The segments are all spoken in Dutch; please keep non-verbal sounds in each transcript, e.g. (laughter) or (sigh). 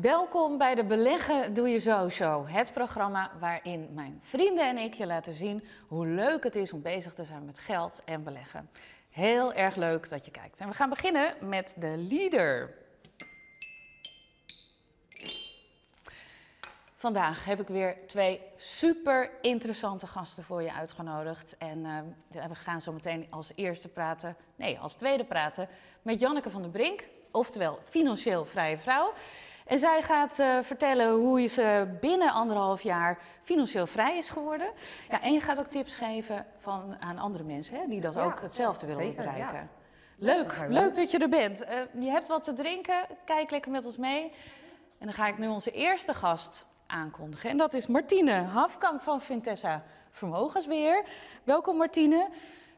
Welkom bij de Beleggen Doe Je Zo Show. Het programma waarin mijn vrienden en ik je laten zien hoe leuk het is om bezig te zijn met geld en beleggen. Heel erg leuk dat je kijkt. En we gaan beginnen met de leader. Vandaag heb ik weer twee super interessante gasten voor je uitgenodigd. En uh, we gaan zo meteen als eerste praten, nee, als tweede praten met Janneke van der Brink, oftewel financieel vrije vrouw. En zij gaat uh, vertellen hoe ze binnen anderhalf jaar financieel vrij is geworden. Ja, en je gaat ook tips geven van, aan andere mensen hè, die dat Ja, ook hetzelfde willen zeker, bereiken. ja. Leuk, leuk dat je er bent. Eh, je hebt wat te drinken, kijk lekker met ons mee. En dan ga ik nu onze eerste gast aankondigen. En dat is Martine Hafkamp van Vintessa Vermogensbeheer. Welkom Martine.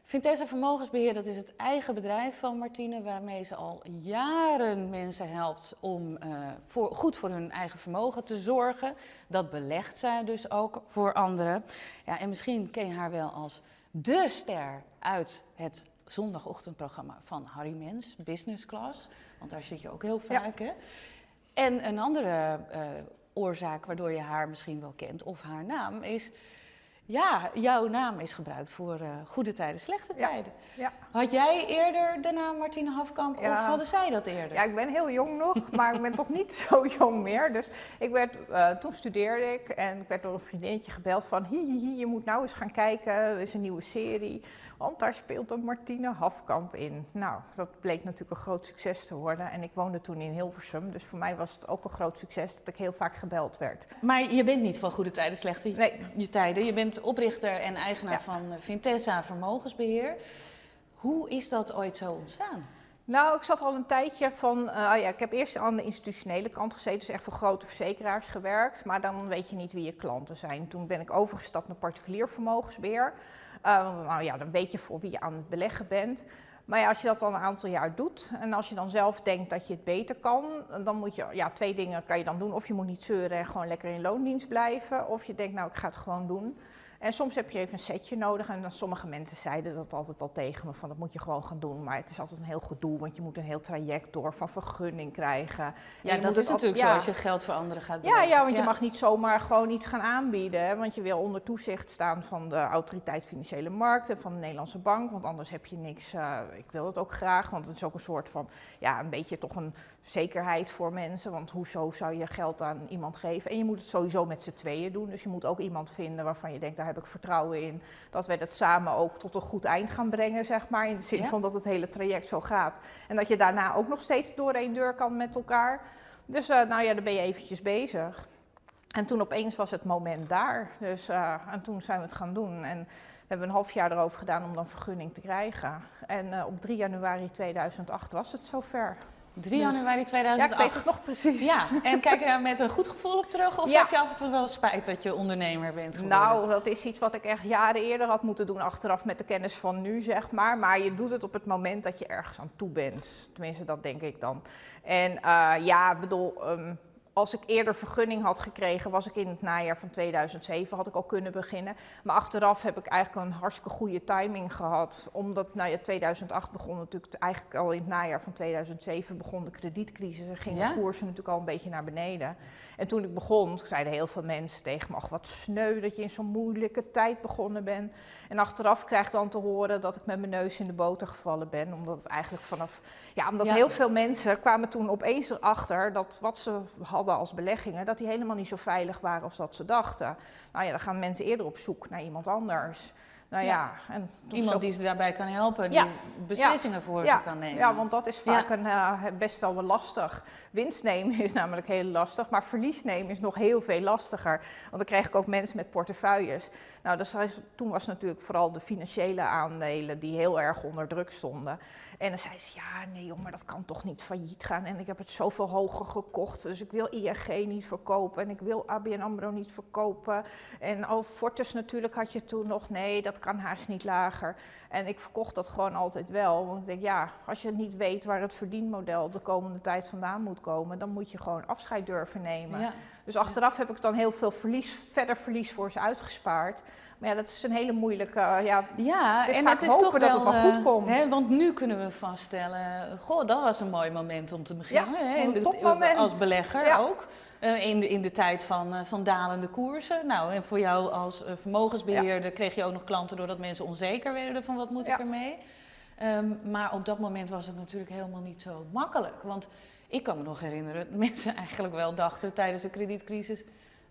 Vintessa Vermogensbeheer, dat is het eigen bedrijf van Martine, waarmee ze al jaren mensen helpt om eh, voor, goed voor hun eigen vermogen te zorgen. Dat belegt zij dus ook voor anderen. Ja, en misschien ken je haar wel als de ster uit het zondagochtendprogramma van Harry Mens, Business Class. Want daar zit je ook heel Ja. vaak, hè? En een andere eh, oorzaak waardoor je haar misschien wel kent, of haar naam, is... Ja, jouw naam is gebruikt voor eh, goede tijden, slechte tijden. Ja. Had jij eerder de naam Martine Hafkamp of hadden zij dat eerder? ja, ik ben heel jong nog, (laughs) maar ik ben toch niet zo jong meer. Dus ik werd, eh, toen studeerde ik en ik werd door een vriendinnetje gebeld van... Hi, hi, hi, je moet nou eens gaan kijken, er is een nieuwe serie. Want daar speelt ook Martine Hafkamp in. Nou, dat bleek natuurlijk een groot succes te worden. En ik woonde toen in Hilversum, dus voor mij was het ook een groot succes dat ik heel vaak gebeld werd. Maar je bent niet van goede tijden, slechte Nee. je tijden. Je bent oprichter en eigenaar Ja. van eh, Vintessa Vermogensbeheer. Hoe is dat ooit zo ontstaan? Nou, ik zat al een tijdje van, eh, ja, ik heb eerst aan de institutionele kant gezeten, dus echt voor grote verzekeraars gewerkt, maar dan weet je niet wie je klanten zijn. Toen ben ik overgestapt naar particulier vermogensbeheer. Eh, nou ja, dan weet je voor wie je aan het beleggen bent. Maar ja, als je dat al een aantal jaar doet en als je dan zelf denkt dat je het beter kan, dan moet je, ja, twee dingen kan je dan doen. Of je moet niet zeuren en gewoon lekker in loondienst blijven, of je denkt, nou, ik ga het gewoon doen. En soms heb je even een setje nodig. En dan sommige mensen zeiden dat altijd al tegen me: van dat moet je gewoon gaan doen. Maar het is altijd een heel gedoe, want je moet een heel traject door van vergunning krijgen. En Ja, dat is natuurlijk ja. zo als je geld voor anderen gaat Ja, beleggen. ja, want je mag niet zomaar gewoon iets gaan aanbieden. Hè, want je wil onder toezicht staan van de Autoriteit Financiële Markten, van de Nederlandse Bank. Want anders heb je niks. eh, ik wil het ook graag, want het is ook een soort van, ja, een beetje toch een zekerheid voor mensen. Want hoezo zou je geld aan iemand geven? En je moet het sowieso met z'n tweeën doen. Dus je moet ook iemand vinden waarvan je denkt, daar heb ik vertrouwen in. Dat wij dat samen ook tot een goed eind gaan brengen, zeg maar. In de zin Ja. van dat het hele traject zo gaat. En dat je daarna ook nog steeds door één deur kan met elkaar. Dus eh, nou ja, dan ben je eventjes bezig. En toen opeens was het moment daar. Dus, eh, en toen zijn we het gaan doen. En we hebben een half jaar erover gedaan om dan vergunning te krijgen. En eh, op 3 januari 2008 was het zover. 3 Dus- januari Ja, ik 2008. weet het nog precies. Ja, en kijk je daar met een goed gevoel op terug? Of Ja. heb je af en toe wel spijt dat je ondernemer bent geworden? Nou, dat is iets wat ik echt jaren eerder had moeten doen, achteraf met de kennis van nu, zeg maar. Maar je doet het op het moment dat je ergens aan toe bent. Tenminste, dat denk ik dan. En eh, ja, ik bedoel, ehm, als ik eerder vergunning had gekregen, was ik in het najaar van 2007, had ik al kunnen beginnen. Maar achteraf heb ik eigenlijk een hartstikke goede timing gehad. Omdat, nou ja, 2008 begon natuurlijk, eigenlijk al in het najaar van 2007 begon de kredietcrisis. En gingen Ja? de koersen natuurlijk al een beetje naar beneden. En toen ik begon, zeiden heel veel mensen tegen me: Ach, wat sneu dat je in zo'n moeilijke tijd begonnen bent. En achteraf krijg ik dan te horen dat ik met mijn neus in de boter gevallen ben. Omdat het eigenlijk vanaf. Ja, omdat Ja. heel veel mensen kwamen toen opeens erachter dat wat ze hadden als beleggingen, dat die helemaal niet zo veilig waren als dat ze dachten. Nou ja, dan gaan mensen eerder op zoek naar iemand anders. Nou ja, en Iemand zo- die ze daarbij kan helpen, die Ja. beslissingen voor ze kan nemen. Ja, want dat is vaak een, eh, best wel wel lastig. Winst nemen is namelijk heel lastig, maar verlies nemen is nog heel veel lastiger. Want dan kreeg ik ook mensen met portefeuilles. Nou, dus hij is- toen was natuurlijk vooral de financiële aandelen die heel erg onder druk stonden. En dan zei ze, ja, nee joh, maar dat kan toch niet failliet gaan. En ik heb het zoveel hoger gekocht, dus ik wil ING niet verkopen. En ik wil ABN AMRO niet verkopen. En oh, Fortis natuurlijk had je toen nog, nee, dat kan haast niet lager. En ik verkocht dat gewoon altijd wel. Want ik denk, ja, als je niet weet waar het verdienmodel de komende tijd vandaan moet komen, dan moet je gewoon afscheid durven nemen. Ja. Dus achteraf heb ik dan heel veel verlies, verder verlies voor ze uitgespaard. Maar ja, dat is een hele moeilijke. uh, ja, Ja, Het is en vaak het is hopen toch dat wel, het maar goed eh, komt. Hè, want nu kunnen we vaststellen, goh, dat was een mooi moment om te beginnen. hè, een topmoment. Als belegger Ja. ook. Eh, in, de, in de tijd van, eh, van dalende koersen. Nou, en voor jou als eh, vermogensbeheerder kreeg je ook nog klanten doordat mensen onzeker werden van wat moet ik Ja. ermee. Ehm, maar op dat moment was het natuurlijk helemaal niet zo makkelijk. Want ik kan me nog herinneren dat (laughs) mensen eigenlijk wel dachten tijdens de kredietcrisis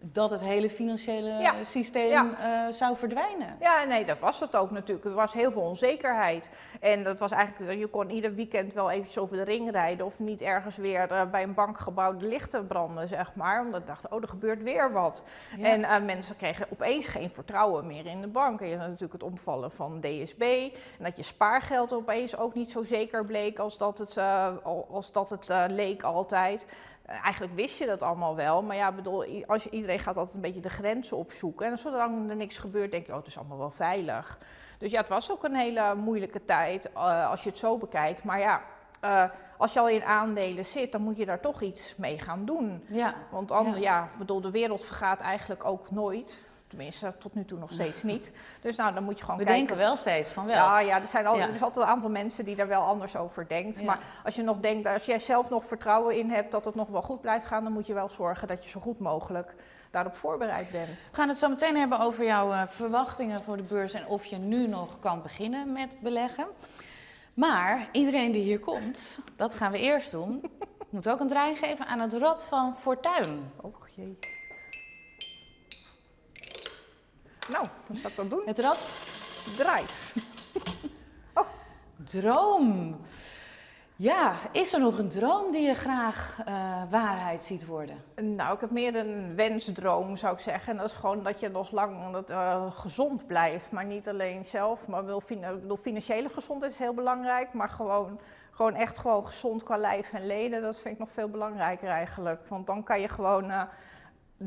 dat het hele financiële Ja. systeem Ja. eh, zou verdwijnen. Ja, nee, dat was het ook natuurlijk. Er was heel veel onzekerheid. En dat was eigenlijk, je kon ieder weekend wel eventjes over de ring rijden of niet ergens weer eh, bij een bankgebouw de lichten branden, zeg maar. Omdat ik dacht, oh, er gebeurt weer wat. Ja. En eh, mensen kregen opeens geen vertrouwen meer in de bank. En je had natuurlijk het omvallen van DSB. En dat je spaargeld opeens ook niet zo zeker bleek als dat het, al- als dat het leek altijd. Eh, Eigenlijk wist je dat allemaal wel, maar ja, bedoel, als iedereen gaat altijd een beetje de grenzen opzoeken. En zolang er niks gebeurt, denk je, oh, het is allemaal wel veilig. Dus ja, het was ook een hele moeilijke tijd eh, als je het zo bekijkt. Maar ja, eh, als je al in aandelen zit, dan moet je daar toch iets mee gaan doen. ja. Want ander, Ja. ja. bedoel, de wereld vergaat eigenlijk ook nooit. Tenminste, tot nu toe nog steeds (laughs) niet. Dus nou, dan moet je gewoon We kijken. denken wel steeds van wel. Ja, ja, er, zijn al, Ja. er is altijd een aantal mensen die daar wel anders over denkt. Ja. Maar als je nog denkt, als jij zelf nog vertrouwen in hebt dat het nog wel goed blijft gaan, dan moet je wel zorgen dat je zo goed mogelijk daarop voorbereid bent. We gaan het zo meteen hebben over jouw eh, verwachtingen voor de beurs en of je nu nog kan beginnen met beleggen. Maar iedereen die hier komt, dat gaan we eerst doen, (laughs) moet ook een draai geven aan het Rad van Fortuin. Oh jee. Nou, wat zal ik dan doen? Het Rad Draai. (laughs) Droom. Ja, is er nog een droom die je graag eh, waarheid ziet worden? Nou, ik heb meer een wensdroom, zou ik zeggen. En dat is gewoon dat je nog lang dat, eh, gezond blijft. Maar niet alleen zelf, maar bedoel, financiële gezondheid is heel belangrijk. Maar gewoon, gewoon echt gewoon gezond qua lijf en leden, dat vind ik nog veel belangrijker eigenlijk. Want dan kan je gewoon eh,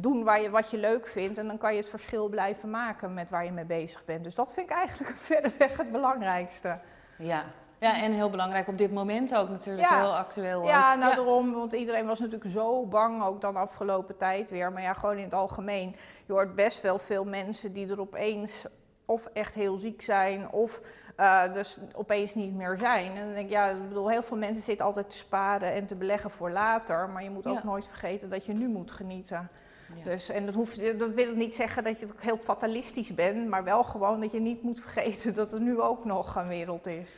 doen waar je, wat je leuk vindt. En dan kan je het verschil blijven maken met waar je mee bezig bent. Dus dat vind ik eigenlijk (laughs) verderweg het belangrijkste. Ja. Ja, en heel belangrijk op dit moment ook natuurlijk, Ja. heel actueel. ook. Ja, nou daarom, want iedereen was natuurlijk zo bang, ook dan afgelopen tijd weer. Maar ja, gewoon in het algemeen. Je hoort best wel veel mensen die er opeens of echt heel ziek zijn, of eh, dus opeens niet meer zijn. En dan denk ik, ja, ik bedoel, heel veel mensen zitten altijd te sparen en te beleggen voor later. Maar je moet ook Ja. nooit vergeten dat je nu moet genieten. Ja. Dus, en dat, hoeft, dat wil niet zeggen dat je ook heel fatalistisch bent, maar wel gewoon dat je niet moet vergeten dat er nu ook nog een wereld is.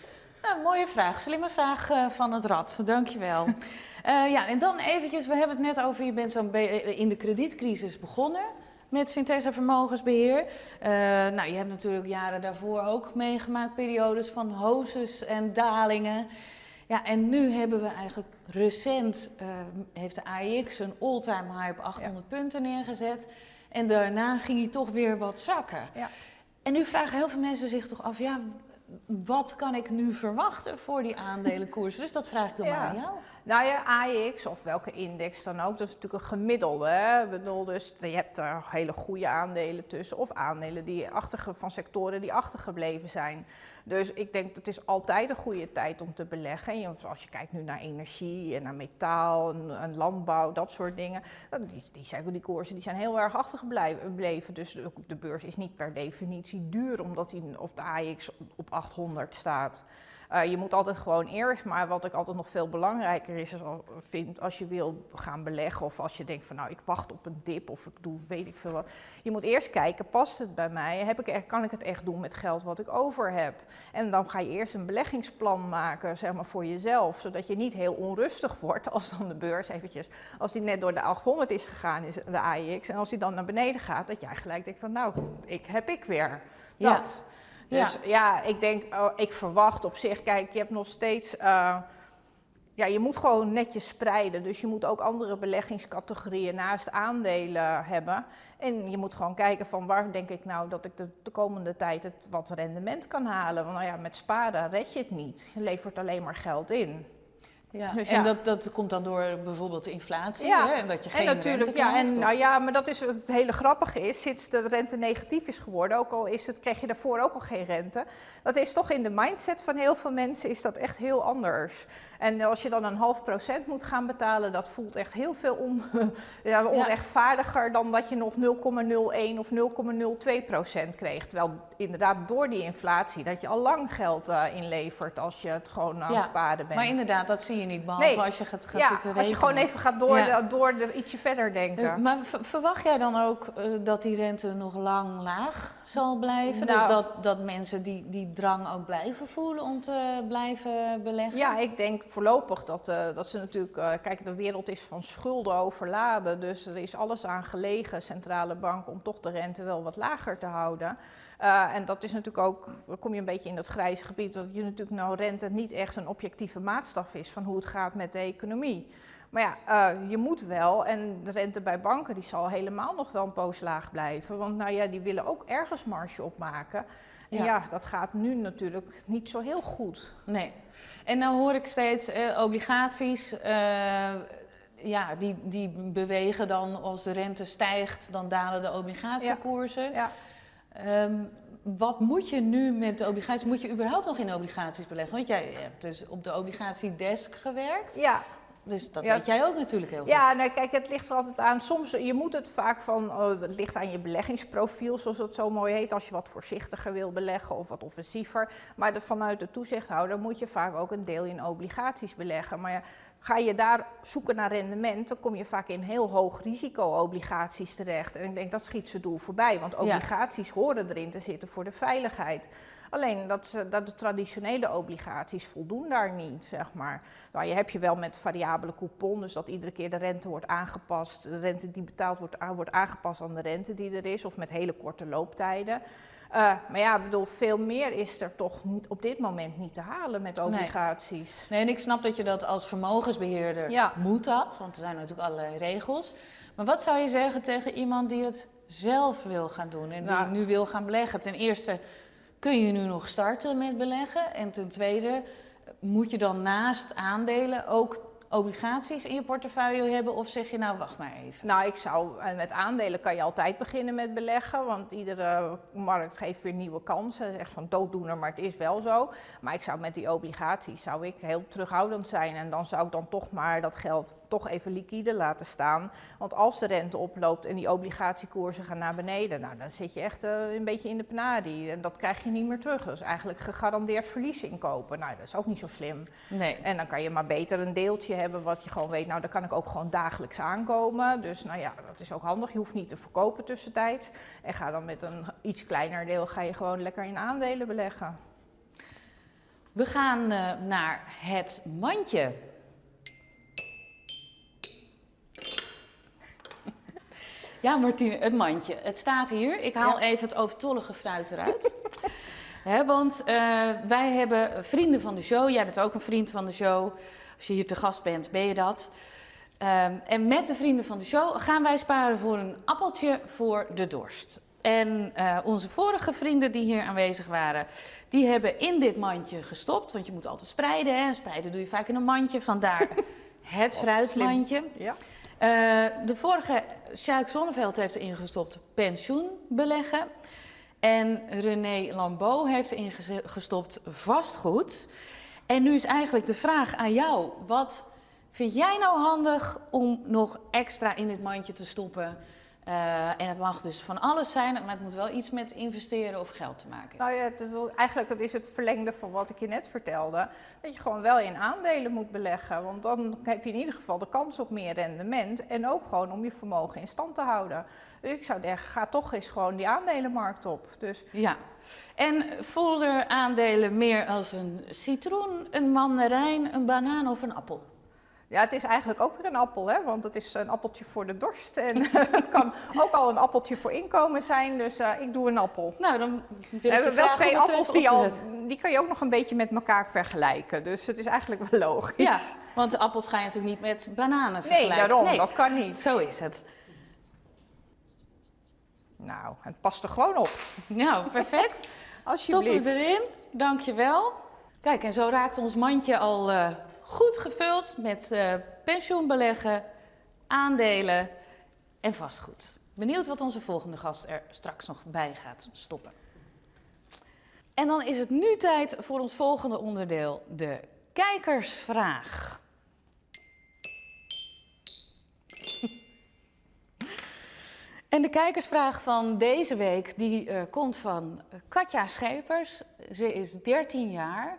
Nou, mooie vraag, slimme vraag eh, van het rad, dankjewel. (laughs) Eh ja, en dan eventjes, we hebben het net over, je bent zo'n be- eh, in de kredietcrisis begonnen met Vintesa Vermogensbeheer. Eh, nou, je hebt natuurlijk jaren daarvoor ook meegemaakt, periodes van hozes en dalingen. Ja, en nu hebben we eigenlijk recent, eh, heeft de AIX een all-time high op 800 punten neergezet. En daarna ging hij toch weer wat zakken. Ja. En nu vragen heel veel mensen zich toch af, ja, wat kan ik nu verwachten voor die aandelenkoers? Dus dat vraag ik dan maar aan jou. Nou ja, AEX of welke index dan ook, dat is natuurlijk een gemiddelde. Hè? Ik bedoel, dus je hebt er hele goede aandelen tussen of aandelen die achterge, van sectoren die achtergebleven zijn. Dus ik denk dat het is altijd een goede tijd om te beleggen. En als je kijkt nu naar energie en naar metaal en, landbouw, dat soort dingen. Die, die, zijn, die koersen die zijn heel erg achtergebleven. Dus de, beurs is niet per definitie duur omdat die op de AEX op 800 staat. Eh, je moet altijd gewoon eerst, maar wat ik altijd nog veel belangrijker is, is al- vind als je wil gaan beleggen of als je denkt van nou ik wacht op een dip of ik doe weet ik veel wat. Je moet eerst kijken, past het bij mij? Heb ik kan ik het echt doen met geld wat ik over heb? En dan ga je eerst een beleggingsplan maken, zeg maar voor jezelf, zodat je niet heel onrustig wordt (laughs) als dan de beurs eventjes, als die net door de 800 is gegaan, is de AIX, en als die dan naar beneden gaat, dat jij gelijk denkt van nou, ik heb ik weer. Ja. Dus ja, ik denk, oh, ik verwacht op zich, kijk, je hebt nog steeds, eh, ja, je moet gewoon netjes spreiden. Dus je moet ook andere beleggingscategorieën naast aandelen hebben. En je moet gewoon kijken van waar denk ik nou dat ik de, de komende tijd het wat rendement kan halen. Want nou ja, met sparen red je het niet. Je levert alleen maar geld in. Ja. Dus en ja. dat, dat komt dan door bijvoorbeeld de inflatie, Ja, hè? en dat je geen En natuurlijk, rente ja, krijgt, en of- nou ja, maar dat is wat het hele grappige is. Sinds de rente negatief is geworden, ook al is het, kreeg je daarvoor ook al geen rente. Dat is toch in de mindset van heel veel mensen is dat echt heel anders. En als je dan een half procent moet gaan betalen, dat voelt echt heel veel on, (laughs) ja, onrechtvaardiger dan dat je nog 0,01 of 0,02 procent kreeg. Terwijl inderdaad door die inflatie dat je al lang geld eh, inlevert als je het gewoon aan Ja, het sparen bent. Maar inderdaad, dat zie je niet, behalve Nee. als je gaat, gaat ja, zitten als je rekenen. gewoon even gaat door, Ja. de, door de, ietsje verder denken. Eh, Maar verwacht jij dan ook eh, dat die rente nog lang laag zal blijven? Nou. dus dat, dat mensen die, die drang ook blijven voelen om te blijven beleggen? Ja, ik denk voorlopig dat, eh, dat ze natuurlijk... kijk, de wereld is van schulden overladen. Dus er is alles aan gelegen, centrale bank... om toch de rente wel wat lager te houden. Eh, en dat is natuurlijk ook... Dan kom je een beetje in dat grijze gebied... dat je natuurlijk nou rente niet echt een objectieve maatstaf is... van hoe het gaat met de economie. Maar ja, eh, je moet wel. En de rente bij banken die zal helemaal nog wel een poos laag blijven. Want nou ja, die willen ook ergens marge opmaken. En Ja. ja, dat gaat nu natuurlijk niet zo heel goed. Nee. En nou hoor ik steeds eh, obligaties, eh, ja, die, die bewegen dan als de rente stijgt, dan dalen de obligatiekoersen. Ja. Ehm, wat moet je nu met de obligaties? Moet je überhaupt nog in obligaties beleggen? Want jij hebt dus op de obligatiedesk gewerkt. Ja, Dus dat Ja. weet jij ook natuurlijk heel goed. Ja, nee, kijk, het ligt er altijd aan. Soms, je moet het vaak van, oh, het ligt aan je beleggingsprofiel, zoals het zo mooi heet. Als je wat voorzichtiger wil beleggen of wat offensiever. Maar de, vanuit de toezichthouder moet je vaak ook een deel in obligaties beleggen. Maar ja, ga je daar zoeken naar rendement, dan kom je vaak in heel hoog risico obligaties terecht. En ik denk, dat schiet zijn doel voorbij, want obligaties horen erin te zitten voor de veiligheid. Alleen dat, ze- dat de traditionele obligaties voldoen daar niet, zeg maar. Nou, je hebt je wel met variabele coupon, dus dat iedere keer de rente wordt aangepast. De rente die betaald wordt, wordt aangepast aan de rente die er is, of met hele korte looptijden. Eh, maar ja, ik bedoel, veel meer is er toch op dit moment niet te halen met obligaties. Nee, en ik snap dat je dat als vermogensbeheerder Ja. moet dat, want er zijn natuurlijk allerlei regels. Maar wat zou je zeggen tegen iemand die het zelf wil gaan doen en Nou. die nu wil gaan beleggen? Ten eerste, kun je nu nog starten met beleggen? En ten tweede, moet je dan naast aandelen ook obligaties in je portefeuille hebben? Of zeg je nou, wacht maar even? Nou, ik zou, en met aandelen kan je altijd beginnen met beleggen, want iedere markt geeft weer nieuwe kansen. Echt van dooddoener, maar het is wel zo. Maar ik zou met die obligaties zou ik heel terughoudend zijn en dan zou ik dan toch maar dat geld toch even liquide laten staan. Want als de rente oploopt en die obligatiekoersen gaan naar beneden, nou, dan zit je echt eh, een beetje in de penadie. En dat krijg je niet meer terug. Dat is eigenlijk gegarandeerd verlies inkopen. Nou, dat is ook niet zo slim. Nee. En dan kan je maar beter een deeltje hebben wat je gewoon weet, nou daar kan ik ook gewoon dagelijks aankomen. Dus nou ja, dat is ook handig. Je hoeft niet te verkopen tussentijds. En ga dan met een iets kleiner deel, ga je gewoon lekker in aandelen beleggen. We gaan eh, naar het mandje. Ja, Martine, het mandje. Het staat hier. Ik haal Ja. even het overtollige fruit eruit. (laughs) Hè, want eh, wij hebben vrienden van de show. Jij bent ook een vriend van de show. Als je hier te gast bent, ben je dat. Ehm, en met de vrienden van de show gaan wij sparen voor een appeltje voor de dorst. En eh, onze vorige vrienden die hier aanwezig waren, die hebben in dit mandje gestopt. Want je moet altijd spreiden. Hè? En Spreiden doe je vaak in een mandje. Vandaar (laughs) het fruitmandje. Ja. Eh, de vorige, Sjaak Zonneveld heeft erin gestopt pensioen beleggen. En René Lambeau heeft erin geze- gestopt vastgoed. En nu is eigenlijk de vraag aan jou. Wat vind jij nou handig om nog extra in dit mandje te stoppen? Eh, en het mag dus van alles zijn, maar het moet wel iets met investeren of geld te maken. Nou ja, eigenlijk dat is het verlengde van wat ik je net vertelde. Dat je gewoon wel in aandelen moet beleggen. Want dan heb je in ieder geval de kans op meer rendement. En ook gewoon om je vermogen in stand te houden. Dus ik zou zeggen, ga toch eens gewoon die aandelenmarkt op. Dus Ja. En voelden aandelen meer als een citroen, een mandarijn, een banaan of een appel? Ja, het is eigenlijk ook weer een appel, hè? want het is een appeltje voor de dorst. En (laughs) het kan ook al een appeltje voor inkomen zijn, dus eh, ik doe een appel. Nou, dan wil We hebben wel twee appels die al, die kan je ook nog een beetje met elkaar vergelijken. Dus het is eigenlijk wel logisch. Ja, want appels ga je natuurlijk niet met bananen nee, vergelijken. daarom, Nee, dat kan niet. Zo is het. Nou, het past er gewoon op. Nou, perfect. (laughs) Stoppen Alsjeblieft. we erin. Dankjewel. Kijk, en zo raakt ons mandje al uh, goed gevuld met uh, pensioenbeleggen, aandelen en vastgoed. Benieuwd wat onze volgende gast er straks nog bij gaat stoppen. En dan is het nu tijd voor ons volgende onderdeel, de kijkersvraag. (laughs) En de kijkersvraag van deze week die uh, komt van Katja Schepers. Ze is 13 jaar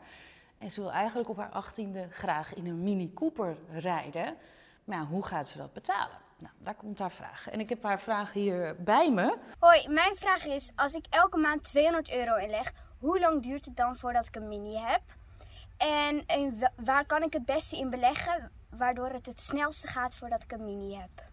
en ze wil eigenlijk op haar 18e graag in een Mini Cooper rijden. Maar ja, hoe gaat ze dat betalen? Nou, daar komt haar vraag. En ik heb haar vraag hier bij me. Hoi, mijn vraag is: als ik elke maand 200 euro inleg, hoe lang duurt het dan voordat ik een mini heb? En, en waar kan ik het beste in beleggen, waardoor het het snelste gaat voordat ik een mini heb?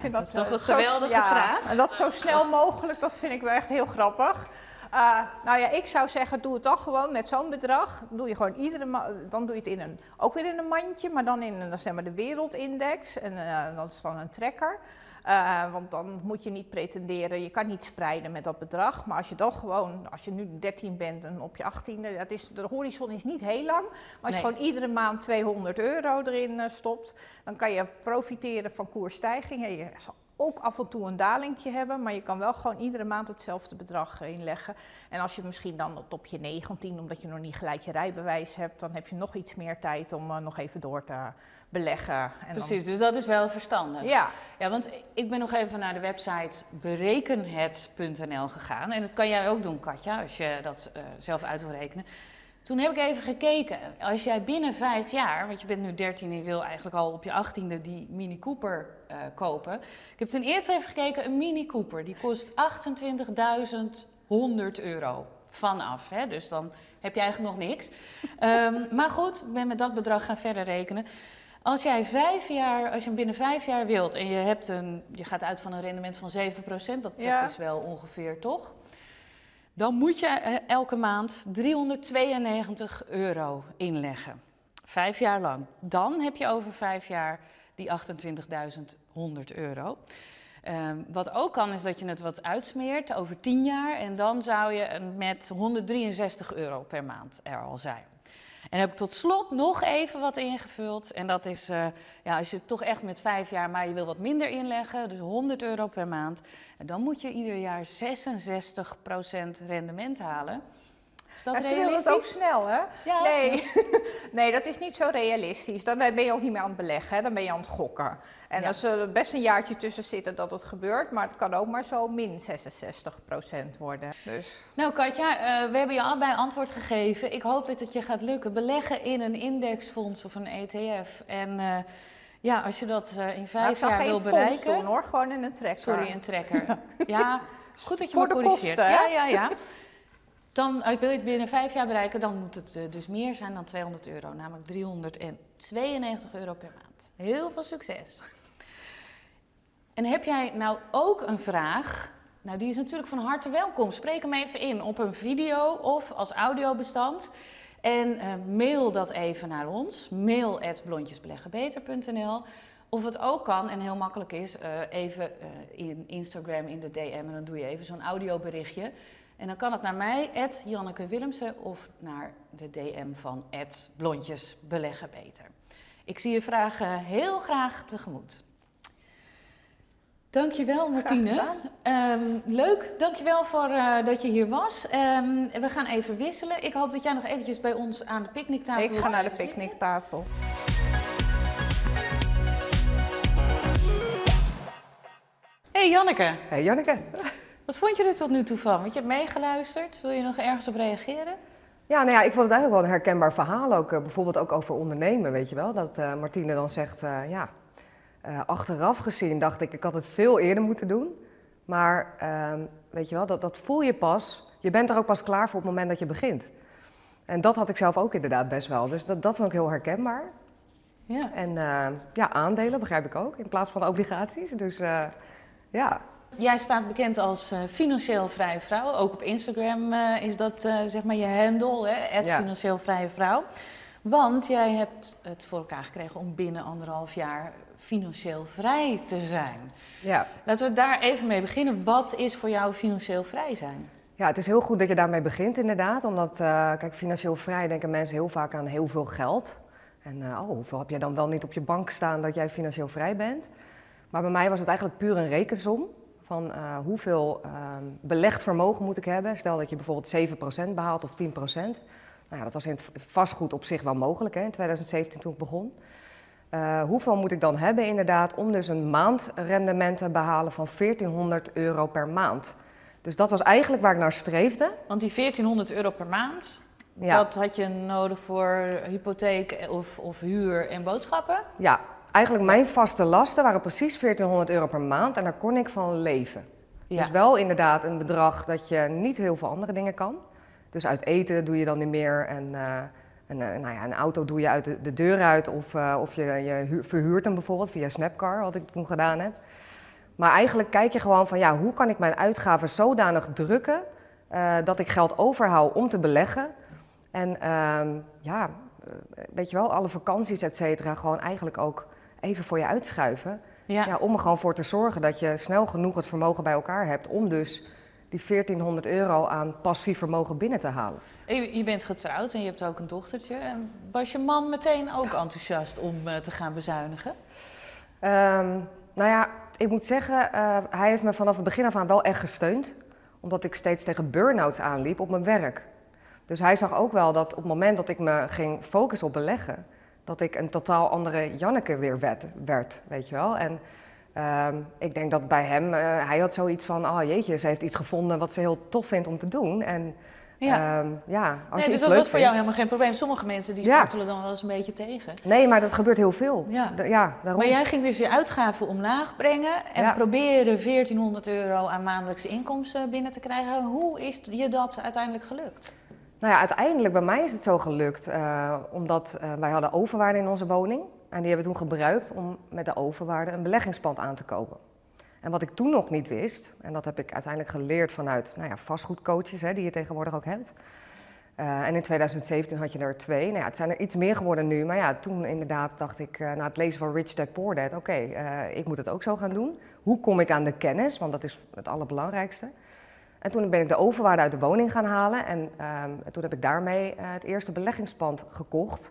Vind dat, is toch eh, een geweldige ja, vraag. En dat zo snel mogelijk, dat vind ik wel echt heel grappig. Uh, nou ja, ik zou zeggen, doe het toch gewoon met zo'n bedrag. Doe je gewoon iedere dan doe je het in een, ook weer in een mandje, maar dan in een, zeg maar de wereldindex. En uh, dat is dan een trekker. Uh, want dan moet je niet pretenderen, je kan niet spreiden met dat bedrag. Maar als je dan gewoon, als je nu 13 bent en op je 18e, dat is, de horizon is niet heel lang. Maar als je gewoon iedere maand 200 euro erin uh, stopt, dan kan je profiteren van koersstijgingen. Je zal ook af en toe een dalingje hebben, maar je kan wel gewoon iedere maand hetzelfde bedrag inleggen. En als je misschien dan op je 19, omdat je nog niet gelijk je rijbewijs hebt, dan heb je nog iets meer tijd om uh, nog even door te beleggen. En Precies, dus dat is wel verstandig. Ja. ja, want ik ben nog even naar de website berekenhet.nl gegaan. En dat kan jij ook doen, Katja, als je dat uh, zelf uit wil rekenen. Toen heb ik even gekeken. Als jij binnen vijf jaar, want je bent nu 13 en je wil eigenlijk al op je achttiende die Mini Cooper uh, kopen. Ik heb ten eerste even gekeken, een Mini Cooper, die kost 28.100 euro vanaf. Hè? Dus dan heb je eigenlijk nog niks. um, (laughs) maar goed, ik ben met dat bedrag gaan verder rekenen. Als jij vijf jaar, als je hem binnen vijf jaar wilt en je, hebt een, je gaat uit van een rendement van 7%, dat, ja. dat is wel ongeveer toch? Dan moet je eh, elke maand 392 euro inleggen. Vijf jaar lang. Dan heb je over vijf jaar die 28.100 euro. Um, wat ook kan is dat je het wat uitsmeert over 10 jaar en dan zou je met 163 euro per maand er al zijn. En heb ik tot slot nog even wat ingevuld. En dat is, uh, ja, als je toch echt met vijf jaar, maar je wil wat minder inleggen, dus 100 euro per maand. Dan moet je ieder jaar 66% rendement halen. Is dat en ze willen het ook snel, hè? Ja, nee. (laughs) nee, dat is niet zo realistisch. Dan ben je ook niet meer aan het beleggen, hè? dan ben je aan het gokken. En ja. als er best een jaartje tussen zitten dat het gebeurt, maar het kan ook maar zo min 66% worden. Dus. Nou Katja, uh, we hebben je allebei antwoord gegeven. Ik hoop dat het je gaat lukken. Beleggen in een indexfonds of een ETF. En uh, ja, als je dat uh, in vijf jaar wil bereiken... Ik doen hoor, gewoon in een trekker. Sorry, een trekker. (laughs) ja, goed dat je Voor me corrigeert. Kosten, ja, ja, ja. (laughs) Dan wil je het binnen vijf jaar bereiken, dan moet het dus meer zijn dan 200 euro, namelijk 392 euro per maand. Heel veel succes! En heb jij nou ook een vraag? Nou, die is natuurlijk van harte welkom. Spreek hem even in op een video of als audiobestand. En uh, mail dat even naar ons. Mail blondjesbeleggenbeter.nl. Of het ook kan, en heel makkelijk is, even in Instagram in de DM. En dan doe je even zo'n audioberichtje. En dan kan het naar mij, Janneke Willemsen, of naar de DM van Blondjes Beleggen Beter. Ik zie je vragen heel graag tegemoet. Dankjewel Martine. Um, leuk, dankjewel voor uh, dat je hier was. Um, we gaan even wisselen. Ik hoop dat jij nog eventjes bij ons aan de picknicktafel Ik ga naar de picknicktafel. Hey Janneke. Hey Janneke. Wat vond je er tot nu toe van? Want je hebt meegeluisterd. Wil je nog ergens op reageren? Ja, nou ja, ik vond het eigenlijk wel een herkenbaar verhaal ook. Uh, bijvoorbeeld ook over ondernemen, weet je wel. Dat uh, Martine dan zegt, uh, ja, achteraf gezien dacht ik, ik had het veel eerder moeten doen. Maar ehm, weet je wel, dat, dat voel je pas. Je bent er ook pas klaar voor op het moment dat je begint. En dat had ik zelf ook inderdaad best wel. Dus dat, dat vond ik heel herkenbaar. Ja. En ja, aandelen begrijp ik ook, in plaats van obligaties. Dus ja, Jij staat bekend als uh, financieel vrije vrouw. Ook op Instagram uh, is dat uh, zeg maar je handle, hè? Ja. financieel vrije vrouw. Want jij hebt het voor elkaar gekregen om binnen anderhalf jaar financieel vrij te zijn. Ja. Laten we daar even mee beginnen. Wat is voor jou financieel vrij zijn? Ja, het is heel goed dat je daarmee begint inderdaad. Omdat, kijk, financieel vrij denken mensen heel vaak aan heel veel geld. En oh, hoeveel heb jij dan wel niet op je bank staan dat jij financieel vrij bent? Maar bij mij was het eigenlijk puur een rekensom. Van uh, hoeveel ehm, belegd vermogen moet ik hebben? Stel dat je bijvoorbeeld 7% behaalt of 10%. Nou ja, dat was in het vastgoed op zich wel mogelijk hè, in 2017 toen ik begon. hoeveel moet ik dan hebben inderdaad om dus een maandrendement te behalen van 1400 euro per maand? Dus dat was eigenlijk waar ik naar streefde. Want die 1400 euro per maand, dat had je nodig voor hypotheek of, of huur en boodschappen? Ja, eigenlijk mijn vaste lasten waren precies 1400 euro per maand en daar kon ik van leven. Ja. Dus wel inderdaad een bedrag dat je niet heel veel andere dingen kan. Dus uit eten doe je dan niet meer en... Uh, een, nou ja, een auto doe je uit de, de deur uit of, uh, of je, je verhuurt hem bijvoorbeeld via Snapcar, wat ik toen gedaan heb. Maar eigenlijk kijk je gewoon van ja, hoe kan ik mijn uitgaven zodanig drukken uh, dat ik geld overhoud om te beleggen. En uh, ja, eh, weet je wel, alle vakanties, et cetera, gewoon eigenlijk ook even voor je uitschuiven. Ja. ja. om er gewoon voor te zorgen dat je snel genoeg het vermogen bij elkaar hebt om dus die 1400 euro aan passief vermogen binnen te halen. Je, bent getrouwd en je hebt ook een dochtertje. Was je man meteen ook enthousiast om uh, te gaan bezuinigen? Um, nou ja, ik moet zeggen, uh, hij heeft me vanaf het begin af aan wel echt gesteund. Omdat ik steeds tegen burn-outs aanliep op mijn werk. Dus hij zag ook wel dat op het moment dat ik me ging focussen op beleggen, dat ik een totaal andere Janneke weer werd, werd weet je wel. En uh, ik denk dat bij hem, uh, hij had zoiets van, oh jeetje, ze heeft iets gevonden wat ze heel tof vindt om te doen. En ja, um, ja als nee, dus dat was voor jou helemaal geen probleem. Sommige mensen die spartelen dan wel eens een beetje tegen. Nee, maar dat gebeurt heel veel. Ja. ja daarom. Maar jij ging dus je uitgaven omlaag brengen en ja. proberen 1400 euro aan maandelijkse inkomsten binnen te krijgen. Hoe is je dat uiteindelijk gelukt? Nou ja, uiteindelijk bij mij is het zo gelukt, uh, omdat uh, wij hadden overwaarde in onze woning. En die hebben we toen gebruikt om met de overwaarde een beleggingspand aan te kopen. En wat ik toen nog niet wist, en dat heb ik uiteindelijk geleerd vanuit nou ja, vastgoedcoaches, hè, die je tegenwoordig ook hebt. Uh, en in 2017 had je er twee. Nou ja, het zijn er iets meer geworden nu. Maar ja, toen inderdaad dacht ik, na het lezen van Rich Dad Poor Dad, oké, ik moet het ook zo gaan doen. Hoe kom ik aan de kennis? Want dat is het allerbelangrijkste. En toen ben ik de overwaarde uit de woning gaan halen. En ehm, toen heb ik daarmee het eerste beleggingspand gekocht.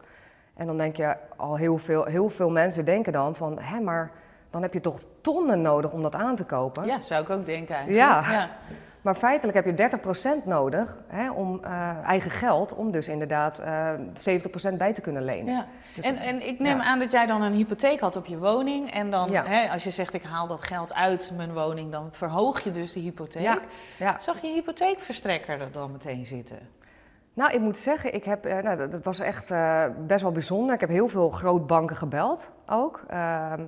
En dan denk je, al heel veel, heel veel mensen denken dan van, hé, maar dan heb je toch tonnen nodig om dat aan te kopen. Ja, zou ik ook denken eigenlijk. Ja. ja. Maar feitelijk heb je 30% nodig hè, om uh, eigen geld, om dus inderdaad uh, eh, 70% bij te kunnen lenen. Ja. Dus en, en ik neem ja. aan dat jij dan een hypotheek had op je woning. En dan, ja. hè, als je zegt ik haal dat geld uit mijn woning, dan verhoog je dus de hypotheek. Zag je hypotheekverstrekker er dan meteen zitten? Nou, ik moet zeggen, ik heb, uh, nou, dat, dat, was echt best wel bijzonder. Ik heb heel veel grootbanken gebeld ook. Ehm,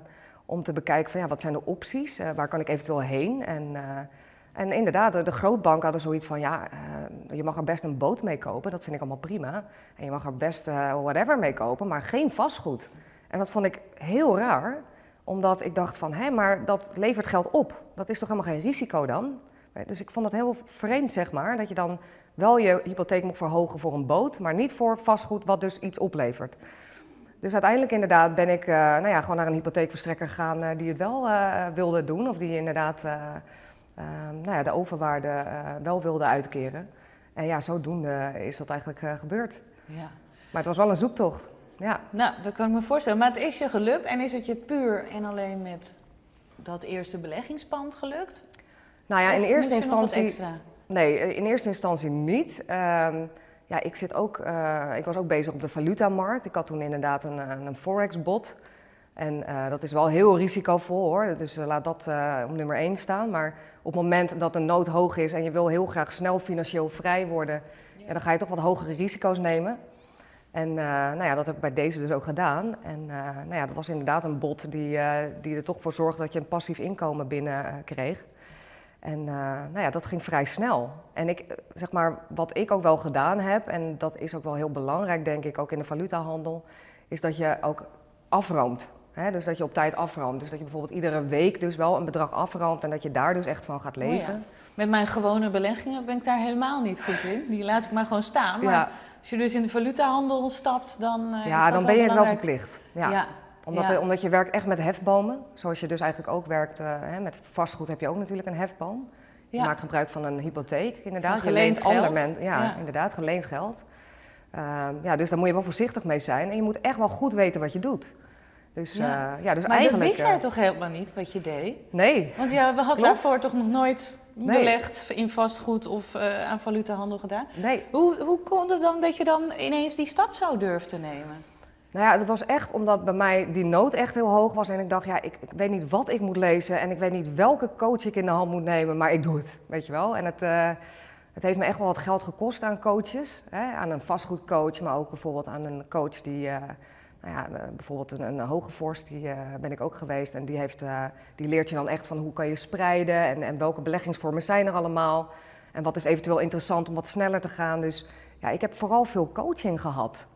om te bekijken van ja, wat zijn de opties, waar kan ik eventueel heen. En, en inderdaad, de, grootbanken hadden zoiets van ja, uh, je mag er best een boot mee kopen, dat vind ik allemaal prima. En je mag er best whatever mee kopen, maar geen vastgoed. En dat vond ik heel raar, omdat ik dacht van hé, maar dat levert geld op. Dat is toch helemaal geen risico dan? Dus ik vond het heel vreemd, zeg maar, dat je dan wel je hypotheek mocht verhogen voor een boot, maar niet voor vastgoed wat dus iets oplevert. Dus uiteindelijk inderdaad ben ik nou ja, gewoon naar een hypotheekverstrekker gegaan die het wel wilde doen. Of die inderdaad nou ja, de overwaarde wel wilde uitkeren. En ja, zodoende is dat eigenlijk gebeurd. Ja. Maar het was wel een zoektocht. Ja. Nou, dat kan ik me voorstellen. Maar het is je gelukt en is het je puur en alleen met dat eerste beleggingspand gelukt? Nou ja, in eerste instantie. Nee, in eerste instantie niet. Um, ja, ik, zit ook, uh, ik was ook bezig op de valutamarkt. Ik had toen inderdaad een, eh, een forex-bot. En uh, dat is wel heel risicovol hoor, dus laat dat uh, op nummer 1 staan. Maar op het moment dat de nood hoog is en je wil heel graag snel financieel vrij worden, ja. Dan ga je toch wat hogere risico's nemen. En nou ja, dat heb ik bij deze dus ook gedaan. En nou ja, dat was inderdaad een bot die, die er toch voor zorgde dat je een passief inkomen binnen kreeg. En nou ja, dat ging vrij snel. En ik, eh, zeg maar, wat ik ook wel gedaan heb, en dat is ook wel heel belangrijk, denk ik, ook in de valutahandel, is dat je ook afroomt. Hè? Dus dat je op tijd afroomt. Dus dat je bijvoorbeeld iedere week dus wel een bedrag afroomt en dat je daar dus echt van gaat leven. Oh ja. Met mijn gewone beleggingen ben ik daar helemaal niet goed in. Die laat ik maar gewoon staan. Maar ja. als je dus in de valutahandel stapt, dan. Uh, ja, dan ben je het wel verplicht. Ja. ja omdat, omdat je werkt echt met hefbomen, zoals je dus eigenlijk ook werkt uh, hè, met vastgoed heb je ook natuurlijk een hefboom. Ja. maak gebruik van een hypotheek, inderdaad. Van Je leent geleend geld. men- ja, Ja. inderdaad, geleend geld. Ehm, ja, dus daar moet je wel voorzichtig mee zijn. En je moet echt wel goed weten wat je doet. Dus Ja. ja, ja dus maar eigenlijk... dat wist jij eh, toch helemaal niet wat je deed? Nee, Want ja, we hadden daarvoor toch nog nooit Nee. belegd in vastgoed of eh, aan valutahandel gedaan? nee. Hoe, hoe kon het dan dat je dan ineens die stap zo durft te nemen? Nou ja, het was echt omdat bij mij die nood echt heel hoog was. En ik dacht, ja, ik, ik weet niet wat ik moet lezen. En ik weet niet welke coach ik in de hand moet nemen. Maar ik doe het, weet je wel. En het, eh, het heeft me echt wel wat geld gekost aan coaches. Hè? Aan een vastgoedcoach, maar ook bijvoorbeeld aan een coach die... eh, nou ja, eh, bijvoorbeeld een, een Hogevorst, die eh, ben ik ook geweest. En die, heeft, eh, die leert je dan echt van hoe kan je spreiden en, en welke beleggingsvormen zijn er allemaal. En wat is eventueel interessant om wat sneller te gaan. Dus ja, ik heb vooral veel coaching gehad.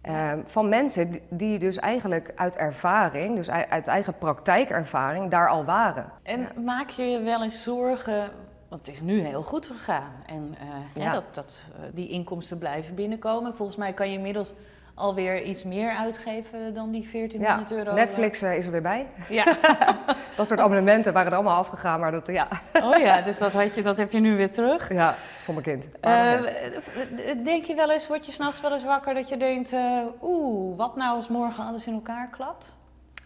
Ehm, van mensen die, dus eigenlijk uit ervaring, dus uit, eigen praktijkervaring, daar al waren. En maak je je wel eens zorgen, want het is nu heel goed gegaan. En hè, dat, dat die inkomsten blijven binnenkomen. Volgens mij kan je inmiddels alweer iets meer uitgeven dan die Ja, 1400 euro. Netflix eh, is er weer bij. Ja. (laughs) Dat soort abonnementen waren er allemaal afgegaan, maar dat, ja, Oh ja, dus dat, had je, dat heb je nu weer terug. ja voor mijn kind. Eh, denk je wel eens, word je s'nachts wel eens wakker dat je denkt, eh, oeh, wat nou als morgen alles in elkaar klapt?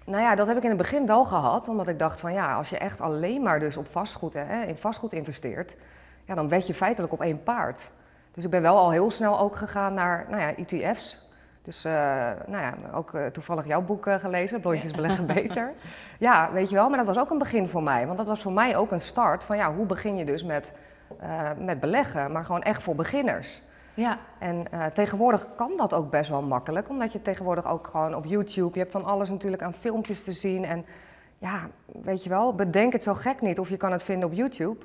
Nou ja, dat heb ik in het begin wel gehad, omdat ik dacht van ja, als je echt alleen maar dus op vastgoed, hè, in vastgoed investeert, ja, dan wed je feitelijk op één paard. Dus ik ben wel al heel snel ook gegaan naar nou ja, ETF's. Dus eh, nou ja, ook eh, toevallig jouw boek eh, gelezen, Blondjes beleggen (laughs) beter. Ja, weet je wel, maar dat was ook een begin voor mij. Want dat was voor mij ook een start van ja, hoe begin je dus met, met beleggen, maar gewoon echt voor beginners. Ja, En tegenwoordig kan dat ook best wel makkelijk, omdat je tegenwoordig ook gewoon op YouTube, je hebt van alles natuurlijk aan filmpjes te zien. En ja, weet je wel, bedenk het zo gek niet of je kan het vinden op YouTube.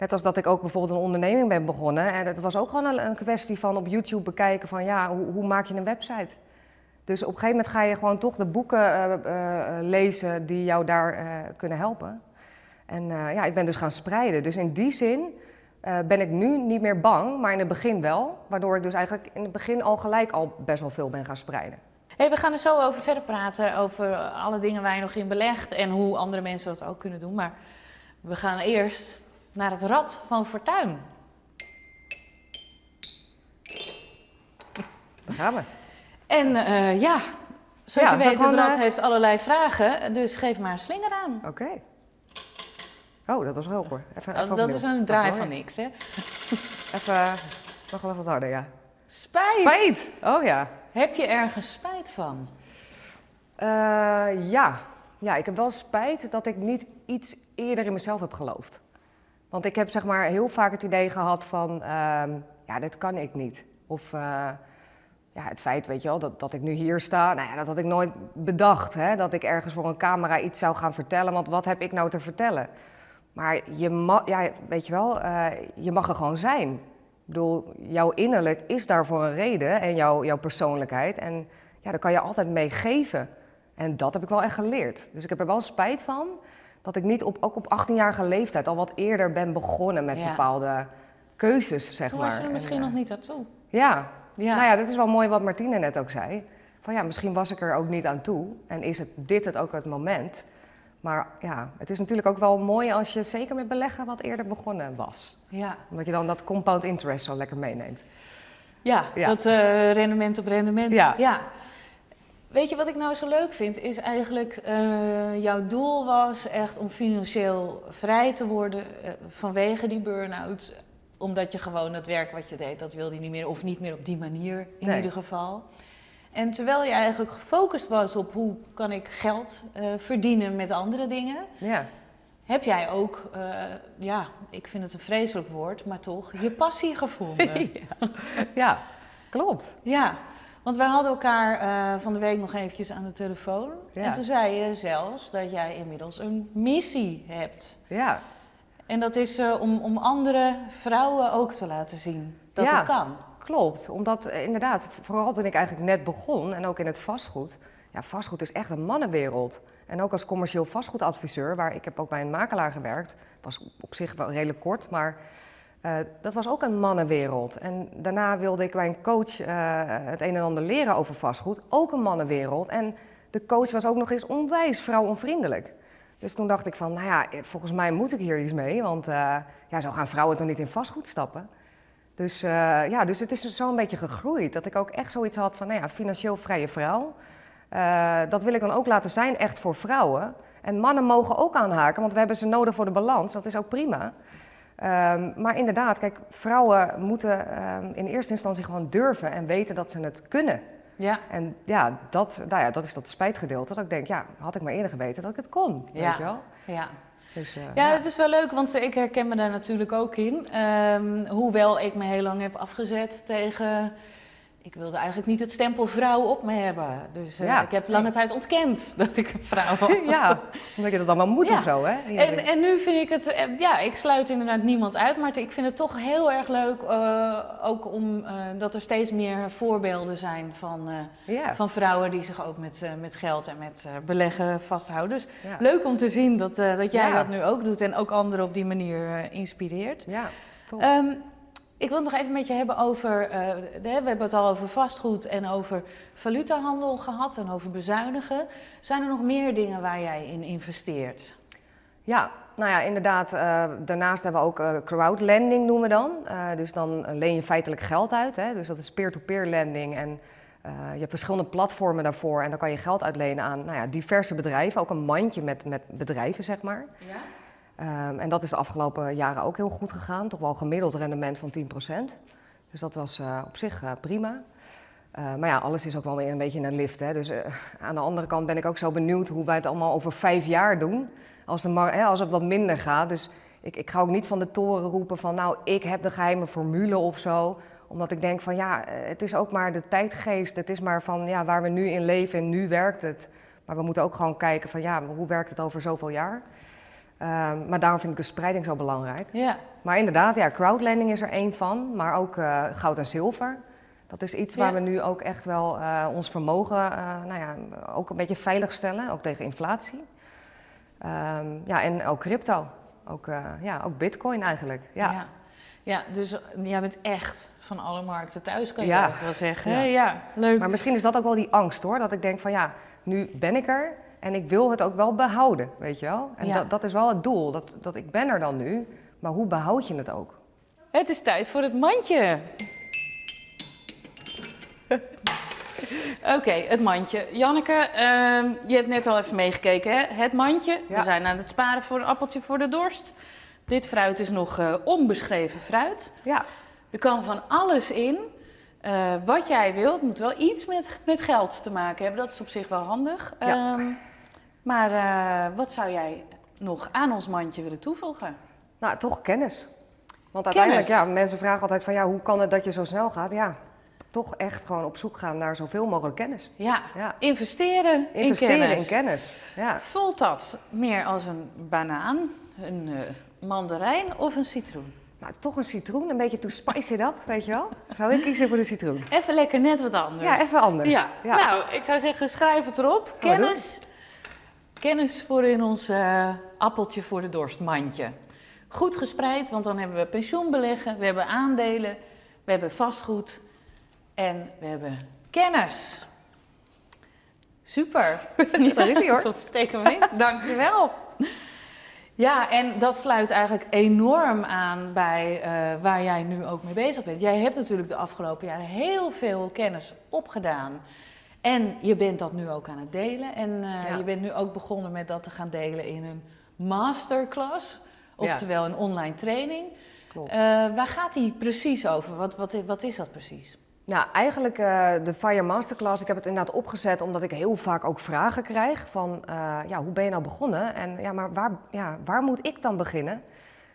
Net als dat ik ook bijvoorbeeld een onderneming ben begonnen. En het was ook gewoon een, kwestie van op YouTube bekijken van ja, hoe, hoe maak je een website? Dus op een gegeven moment ga je gewoon toch de boeken eh, eh, lezen die jou daar eh, kunnen helpen. En ja, ik ben dus gaan spreiden. Dus in die zin ben ik nu niet meer bang, maar in het begin wel. Waardoor ik dus eigenlijk in het begin al gelijk al best wel veel ben gaan spreiden. Hey, we gaan er zo over verder praten, over alle dingen waar je nog in belegt en hoe andere mensen dat ook kunnen doen. Maar we gaan eerst naar het Rad van Fortuin. Daar gaan we. En eh, ja, zoals Ja, je weet, het Rad eh, heeft allerlei vragen, dus geef maar een slinger aan. Oké. Oh, dat was hoog hoor. Even, even Oh, dat is een draai van niks, hè? Even, nog wel wat harder, ja. Spijt! Spijt! Oh ja. Heb je ergens spijt van? Eh, ja. ja, ik heb wel spijt dat ik niet iets eerder in mezelf heb geloofd. Want ik heb zeg maar heel vaak het idee gehad van, ehm, ja, dit kan ik niet. Of eh, ja, het feit, weet je wel, dat, dat ik nu hier sta, nou ja, dat had ik nooit bedacht. Hè? Dat ik ergens voor een camera iets zou gaan vertellen, want wat heb ik nou te vertellen? Maar je mag, ja, weet je wel, eh, je mag er gewoon zijn. Ik bedoel, jouw innerlijk is daar voor een reden en jouw, jouw persoonlijkheid. En ja, daar kan je altijd mee geven. En dat heb ik wel echt geleerd. Dus ik heb er wel spijt van dat ik niet op, ook op 18-jarige leeftijd al wat eerder ben begonnen met Ja. bepaalde keuzes, zeg Toen maar. was je er En, misschien nog niet naartoe. Ja. Ja. nou ja, dat is wel mooi wat Martine net ook zei. Van ja, misschien was ik er ook niet aan toe. En is het dit het ook het moment. Maar ja, het is natuurlijk ook wel mooi als je zeker met beleggen wat eerder begonnen was. ja. Omdat je dan dat compound interest zo lekker meeneemt. Ja, Ja. dat eh, rendement op rendement. Ja. Weet je wat ik nou zo leuk vind? Is eigenlijk, eh, jouw doel was echt om financieel vrij te worden eh, vanwege die burn-out. Omdat je gewoon het werk wat je deed, dat wilde je niet meer. Of niet meer op die manier in Nee. ieder geval. En terwijl je eigenlijk gefocust was op hoe kan ik geld eh, verdienen met andere dingen. Ja, Heb jij ook, ja, ik vind het een vreselijk woord, maar toch, je passie gevonden? (laughs) ja klopt. Ja, want wij hadden elkaar eh, van de week nog eventjes aan de telefoon. Ja. En toen zei je zelfs dat jij inmiddels een missie hebt. Ja, En dat is eh, om, om andere vrouwen ook te laten zien dat Ja. het kan. klopt. Omdat eh, inderdaad, vooral toen ik eigenlijk net begon en ook in het vastgoed. Ja, vastgoed is echt een mannenwereld. En ook als commercieel vastgoedadviseur, waar ik heb ook bij een makelaar gewerkt. Was op zich wel redelijk kort, maar eh, dat was ook een mannenwereld. En daarna wilde ik bij een coach eh, het een en ander leren over vastgoed. Ook een mannenwereld. En de coach was ook nog eens onwijs vrouwonvriendelijk. Dus toen dacht ik van, nou ja, volgens mij moet ik hier iets mee, want ja, zo gaan vrouwen toch niet in vastgoed stappen. Dus ja, dus het is zo een beetje gegroeid. Dat ik ook echt zoiets had van, nou ja, financieel vrije vrouw. Dat wil ik dan ook laten zijn, echt voor vrouwen. En mannen mogen ook aanhaken, want we hebben ze nodig voor de balans. Dat is ook prima. Um, maar inderdaad, kijk, vrouwen moeten um, in eerste instantie gewoon durven en weten dat ze het kunnen. Ja. En ja dat, nou ja, dat is dat spijtgedeelte. Dat ik denk, ja, had ik maar eerder geweten dat ik het kon. Ja. Weet je wel? Ja. Dus, uh, Ja, het is wel leuk, want ik herken me daar natuurlijk ook in. Ehm, hoewel ik me heel lang heb afgezet tegen. Ik wilde eigenlijk niet het stempel vrouw op me hebben. Dus uh, Ja. ik heb lange tijd ontkend (laughs) dat ik een vrouw was. (laughs) ja, omdat je dat allemaal moet Ja. of zo, hè? En, en nu vind ik het, eh, ja, ik sluit inderdaad niemand uit, maar ik vind het toch heel erg leuk, eh, ook om eh, dat er steeds meer voorbeelden zijn van, eh, van vrouwen die zich ook met, eh, met geld en met eh, beleggen vasthouden. Dus leuk om te zien dat, eh, dat jij dat nu ook doet en ook anderen op die manier eh, inspireert. Ja. Ehm, ik wil het nog even met je hebben over, eh, we hebben het al over vastgoed en over valutahandel gehad en over bezuinigen. Zijn er nog meer dingen waar jij in investeert? Ja, nou ja, inderdaad. eh, daarnaast hebben we ook eh, crowdlending noemen we dan. Dus dan leen je feitelijk geld uit. Hè? Dus dat is peer-to-peer lending. En je hebt verschillende platformen daarvoor. En dan kan je geld uitlenen aan nou ja, diverse bedrijven. Ook een mandje met, met bedrijven, zeg maar. Ja? Ehm, en dat is de afgelopen jaren ook heel goed gegaan. Toch wel een gemiddeld rendement van 10%. Dus dat was eh, op zich eh, prima. Eh, maar ja, alles is ook wel weer een beetje een lift. Hè? Dus aan de andere kant ben ik ook zo benieuwd hoe wij het allemaal over vijf jaar doen. Als, de hè, als het wat minder gaat. Dus ik, ik ga ook niet van de toren roepen van nou, ik heb de geheime formule of zo. Omdat ik denk van ja, het is ook maar de tijdgeest. Het is maar van ja, waar we nu in leven en nu werkt het. Maar we moeten ook gewoon kijken van ja, hoe werkt het over zoveel jaar. Ehm, maar daarom vind ik de spreiding zo belangrijk. Ja. Maar inderdaad, ja, crowdlending is er één van, maar ook eh, goud en zilver. Dat is iets waar Ja. we nu ook echt wel eh, ons vermogen, eh, nou ja, ook een beetje veilig stellen, ook tegen inflatie. Ehm, ja, en ook crypto. Ook, ja, ook bitcoin eigenlijk. Ja. Ja. Ja, dus jij bent echt van alle markten thuis, kan je Ja. ook wel zeggen. Ja leuk. Maar misschien is dat ook wel die angst hoor, dat ik denk van ja, nu ben ik er en ik wil het ook wel behouden, weet je wel. En Ja. dat, dat is wel het doel, dat, dat ik ben er dan nu, maar hoe behoud je het ook? Het is tijd voor het mandje. (laughs) Oké, het mandje. Janneke, ehm, je hebt net al even meegekeken, hè? Het mandje. We zijn aan het sparen voor een appeltje voor de dorst. Dit fruit is nog eh, onbeschreven fruit. Ja, Er kan van alles in. Eh, wat jij wilt, moet wel iets met, met geld te maken hebben. Dat is op zich wel handig. Ja. Ehm, maar eh, wat zou jij nog aan ons mandje willen toevoegen? Nou, toch kennis. Want uiteindelijk, Kennis. ja, mensen vragen altijd van ja, hoe kan het dat je zo snel gaat? Ja, toch echt gewoon op zoek gaan naar zoveel mogelijk kennis. Ja, Ja. investeren, Investeren in kennis. in kennis. Ja. Voelt dat meer als een banaan, een eh, mandarijn of een citroen? Nou, toch een citroen, een beetje to spice it up, weet je wel? Zou ik kiezen voor de citroen? Even lekker net wat anders. Ja, even anders. Ja. Ja. Nou, ik zou zeggen, schrijf het erop. Kennis. Kennis voor in ons eh, appeltje voor de dorstmandje. Goed gespreid, want dan hebben we pensioenbeleggen, we hebben aandelen, we hebben vastgoed en we hebben kennis. Super. Daar is hij, hoor. Dat steken we in. (laughs) Dankjewel. Ja, en dat sluit eigenlijk enorm aan bij eh, waar jij nu ook mee bezig bent. Jij hebt natuurlijk de afgelopen jaren heel veel kennis opgedaan. En je bent dat nu ook aan het delen. En eh, Ja. je bent nu ook begonnen met dat te gaan delen in een masterclass. Oftewel een online training. Klopt. Eh, waar gaat die precies over? Wat, wat, wat is dat precies? Nou, eigenlijk eh, de Fire Masterclass, ik heb het inderdaad opgezet omdat ik heel vaak ook vragen krijg van, ja, hoe ben je nou begonnen? En ja, maar waar, ja, waar moet ik dan beginnen?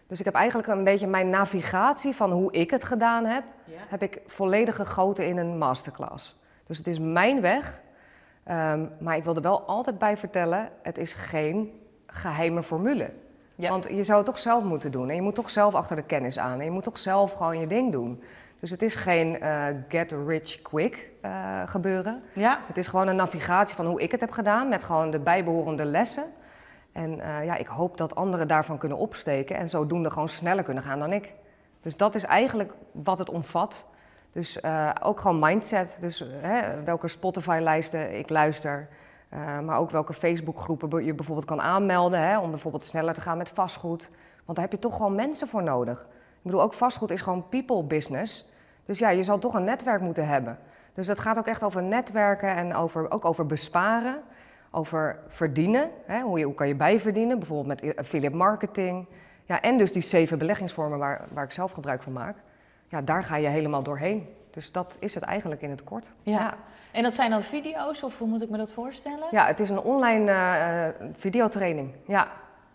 Dus ik heb eigenlijk een beetje mijn navigatie van hoe ik het gedaan heb, heb ik volledig gegoten in een masterclass. Dus het is mijn weg, ehm, maar ik wil er wel altijd bij vertellen, het is geen geheime formule. Ja. Want je zou het toch zelf moeten doen en je moet toch zelf achter de kennis aan en je moet toch zelf gewoon je ding doen. Dus het is geen eh, get rich quick eh, gebeuren. Ja? Het is gewoon een navigatie van hoe ik het heb gedaan met gewoon de bijbehorende lessen. En eh, ja, ik hoop dat anderen daarvan kunnen opsteken en zodoende gewoon sneller kunnen gaan dan ik. Dus dat is eigenlijk wat het omvat. Dus eh, ook gewoon mindset. Dus eh, hè, welke Spotify-lijsten ik luister, Uh, maar ook welke Facebookgroepen je bijvoorbeeld kan aanmelden hè, om bijvoorbeeld sneller te gaan met vastgoed. Want daar heb je toch gewoon mensen voor nodig. Ik bedoel, ook vastgoed is gewoon people business. Dus ja, je zal toch een netwerk moeten hebben. Dus dat gaat ook echt over netwerken en over, ook over besparen, over verdienen. Hè? Hoe, je, hoe kan je bijverdienen, bijvoorbeeld met affiliate marketing. Ja, en dus die zeven beleggingsvormen waar, waar ik zelf gebruik van maak. Ja, daar ga je helemaal doorheen. Dus dat is het eigenlijk in het kort. Ja. En dat zijn dan video's of hoe moet ik me dat voorstellen? Ja, het is een online uh, videotraining. Ja.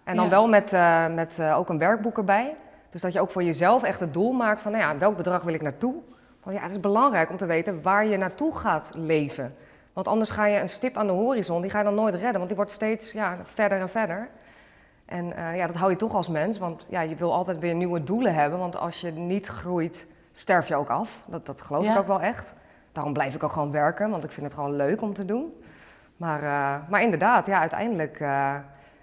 En dan wel met, uh, met uh, ook een werkboek erbij. Dus dat je ook voor jezelf echt het doel maakt van, nou ja, welk bedrag wil ik naartoe? Want ja, het is belangrijk om te weten waar je naartoe gaat leven. Want anders ga je een stip aan de horizon, die ga je dan nooit redden, want die wordt steeds ja, verder en verder. En uh, ja, dat hou je toch als mens, want ja, je wil altijd weer nieuwe doelen hebben. Want als je niet groeit, sterf je ook af. Dat, dat geloof ik ook wel echt. Daarom blijf ik ook gewoon werken, want ik vind het gewoon leuk om te doen. Maar, uh, maar inderdaad, ja, uiteindelijk uh,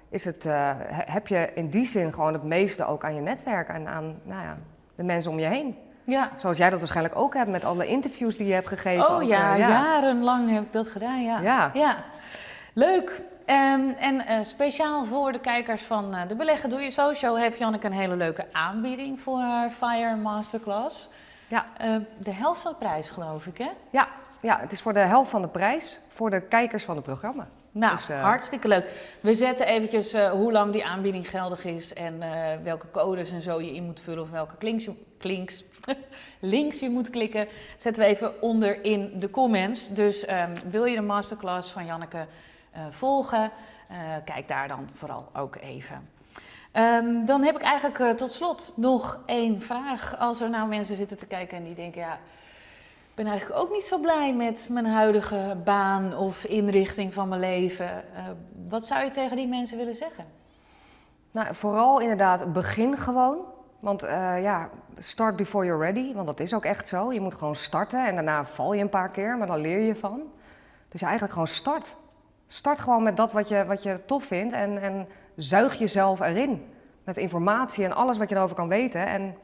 is het, heb je in die zin gewoon het meeste ook aan je netwerk en aan nou ja, de mensen om je heen. Ja. Zoals jij dat waarschijnlijk ook hebt met alle interviews die je hebt gegeven. Oh ja, ja. jarenlang heb ik dat gedaan, ja. Ja. ja. Leuk. Um, en uh, speciaal voor de kijkers van uh, de Beleggen Doe Je Zo Show heeft Janneke een hele leuke aanbieding voor haar Fire Masterclass. Ja. Uh, de helft van de prijs, geloof ik, hè? Ja. ja, het is voor de helft van de prijs voor de kijkers van het programma. Nou, dus, hartstikke leuk. We zetten eventjes hoe lang die aanbieding geldig is en welke codes en zo je in moet vullen of welke links je, klinks, (laughs) links je moet klikken. Zetten we even onder in de comments. Dus um, wil je de masterclass van Janneke volgen. Uh, kijk daar dan vooral ook even. Um, dan heb ik eigenlijk uh, tot slot nog één vraag. Als er nou mensen zitten te kijken en die denken, ja, ik ben eigenlijk ook niet zo blij met mijn huidige baan of inrichting van mijn leven. wat zou je tegen die mensen willen zeggen? Nou, vooral inderdaad, begin gewoon. Want ja, start before you're ready, want dat is ook echt zo. Je moet gewoon starten en daarna val je een paar keer, maar dan leer je van. Dus eigenlijk gewoon start. Start gewoon met dat wat je, wat je tof vindt en, en zuig jezelf erin. Met informatie en alles wat je erover kan weten. En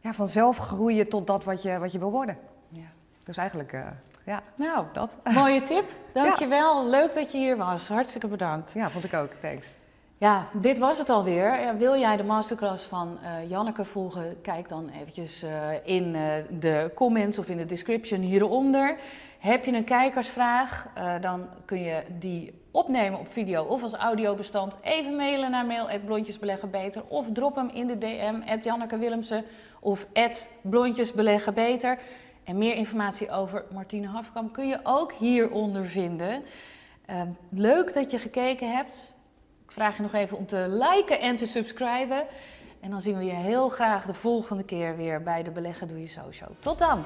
ja, vanzelf groei je tot dat wat je, wat je wil worden. Ja. Dus eigenlijk, uh, ja, nou, dat. Mooie tip. (laughs) Dankjewel. Ja. Leuk dat je hier was. Hartstikke bedankt. Ja, vond ik ook. Thanks. Ja, dit was het alweer. Wil jij de masterclass van uh, Janneke volgen? Kijk dan eventjes uh, in uh, de comments of in de description hieronder. Heb je een kijkersvraag, dan kun je die opnemen op video of als audiobestand. Even mailen naar mail@blondjesbeleggenbeter of drop hem in de DM Janneke Willemsen of blondjesbeleggenbeter. En meer informatie over Martine Hafkamp kun je ook hieronder vinden. leuk dat je gekeken hebt. Vraag je nog even om te liken en te subscriben. En dan zien we je heel graag de volgende keer weer bij de Beleggen Doe Je Zo Show. Tot dan!